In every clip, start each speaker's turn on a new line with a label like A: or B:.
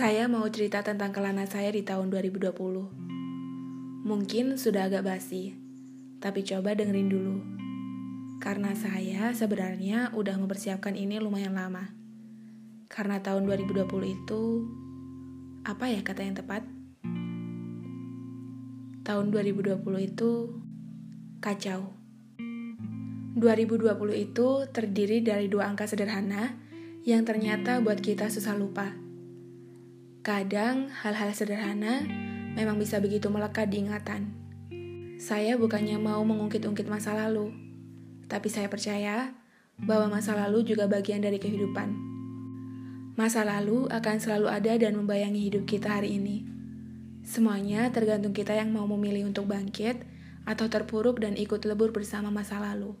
A: Saya mau cerita tentang kelana saya di tahun 2020. Mungkin sudah agak basi, tapi coba dengerin dulu. Karena saya sebenarnya udah mempersiapkan ini lumayan lama. Karena tahun 2020 itu apa ya kata yang tepat? Tahun 2020 itu kacau. 2020 itu terdiri dari dua angka sederhana yang ternyata buat kita susah lupa Kadang hal-hal sederhana memang bisa begitu melekat di ingatan. Saya bukannya mau mengungkit-ungkit masa lalu, tapi saya percaya bahwa masa lalu juga bagian dari kehidupan. Masa lalu akan selalu ada dan membayangi hidup kita hari ini. Semuanya tergantung kita yang mau memilih untuk bangkit atau terpuruk dan ikut lebur bersama masa lalu.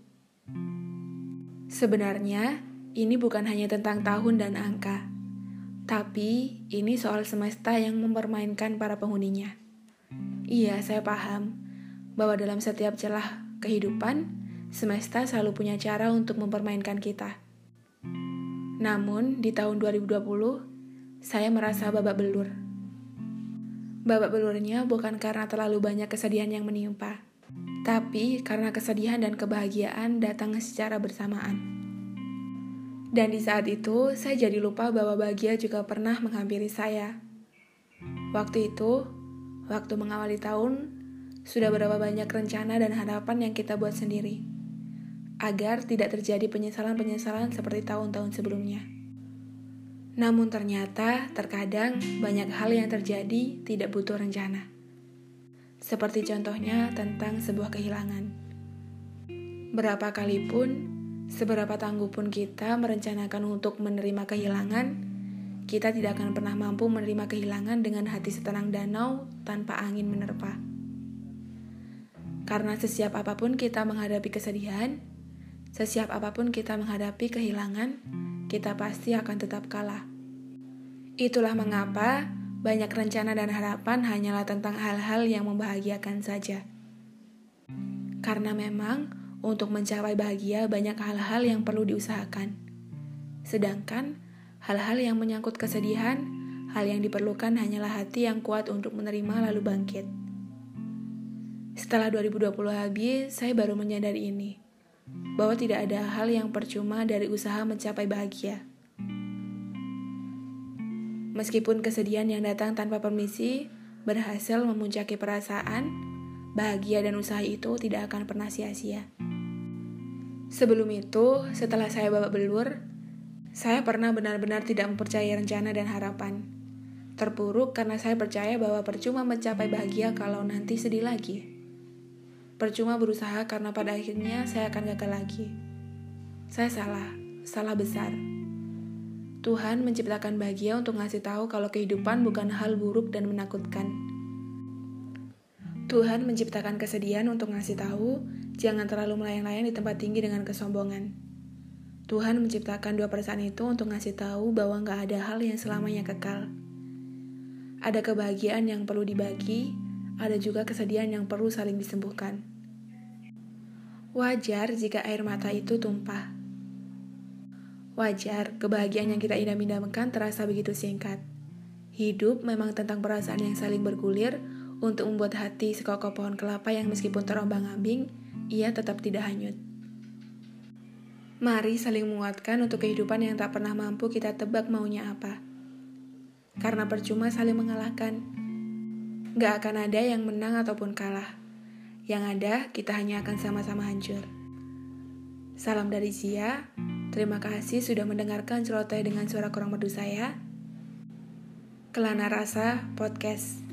A: Sebenarnya, ini bukan hanya tentang tahun dan angka tapi ini soal semesta yang mempermainkan para penghuninya. Iya, saya paham bahwa dalam setiap celah kehidupan, semesta selalu punya cara untuk mempermainkan kita. Namun, di tahun 2020, saya merasa babak belur. Babak belurnya bukan karena terlalu banyak kesedihan yang menimpa, tapi karena kesedihan dan kebahagiaan datang secara bersamaan. Dan di saat itu, saya jadi lupa bahwa bahagia juga pernah menghampiri saya. Waktu itu, waktu mengawali tahun, sudah berapa banyak rencana dan harapan yang kita buat sendiri, agar tidak terjadi penyesalan-penyesalan seperti tahun-tahun sebelumnya. Namun ternyata, terkadang banyak hal yang terjadi tidak butuh rencana. Seperti contohnya tentang sebuah kehilangan. Berapa kali pun Seberapa tangguh pun kita merencanakan untuk menerima kehilangan, kita tidak akan pernah mampu menerima kehilangan dengan hati setenang danau tanpa angin menerpa. Karena sesiap apa pun kita menghadapi kesedihan, sesiap apa pun kita menghadapi kehilangan, kita pasti akan tetap kalah. Itulah mengapa banyak rencana dan harapan hanyalah tentang hal-hal yang membahagiakan saja. Karena memang untuk mencapai bahagia, banyak hal-hal yang perlu diusahakan. Sedangkan hal-hal yang menyangkut kesedihan, hal yang diperlukan hanyalah hati yang kuat untuk menerima lalu bangkit. Setelah 2020 habis, saya baru menyadari ini, bahwa tidak ada hal yang percuma dari usaha mencapai bahagia. Meskipun kesedihan yang datang tanpa permisi berhasil memuncaki perasaan, bahagia dan usaha itu tidak akan pernah sia-sia. Sebelum itu, setelah saya babak belur, saya pernah benar-benar tidak mempercayai rencana dan harapan. Terpuruk karena saya percaya bahwa percuma mencapai bahagia kalau nanti sedih lagi. Percuma berusaha karena pada akhirnya saya akan gagal lagi. Saya salah, salah besar. Tuhan menciptakan bahagia untuk ngasih tahu kalau kehidupan bukan hal buruk dan menakutkan. Tuhan menciptakan kesedihan untuk ngasih tahu Jangan terlalu melayang-layang di tempat tinggi dengan kesombongan. Tuhan menciptakan dua perasaan itu untuk ngasih tahu bahwa nggak ada hal yang selamanya kekal. Ada kebahagiaan yang perlu dibagi, ada juga kesedihan yang perlu saling disembuhkan. Wajar jika air mata itu tumpah. Wajar kebahagiaan yang kita idam-idamkan terasa begitu singkat. Hidup memang tentang perasaan yang saling bergulir untuk membuat hati sekokoh pohon kelapa yang meskipun terombang-ambing, ia tetap tidak hanyut. Mari saling menguatkan untuk kehidupan yang tak pernah mampu kita tebak maunya apa. Karena percuma saling mengalahkan. Gak akan ada yang menang ataupun kalah. Yang ada, kita hanya akan sama-sama hancur. Salam dari Zia. Terima kasih sudah mendengarkan celoteh dengan suara kurang merdu saya. Kelana Rasa Podcast.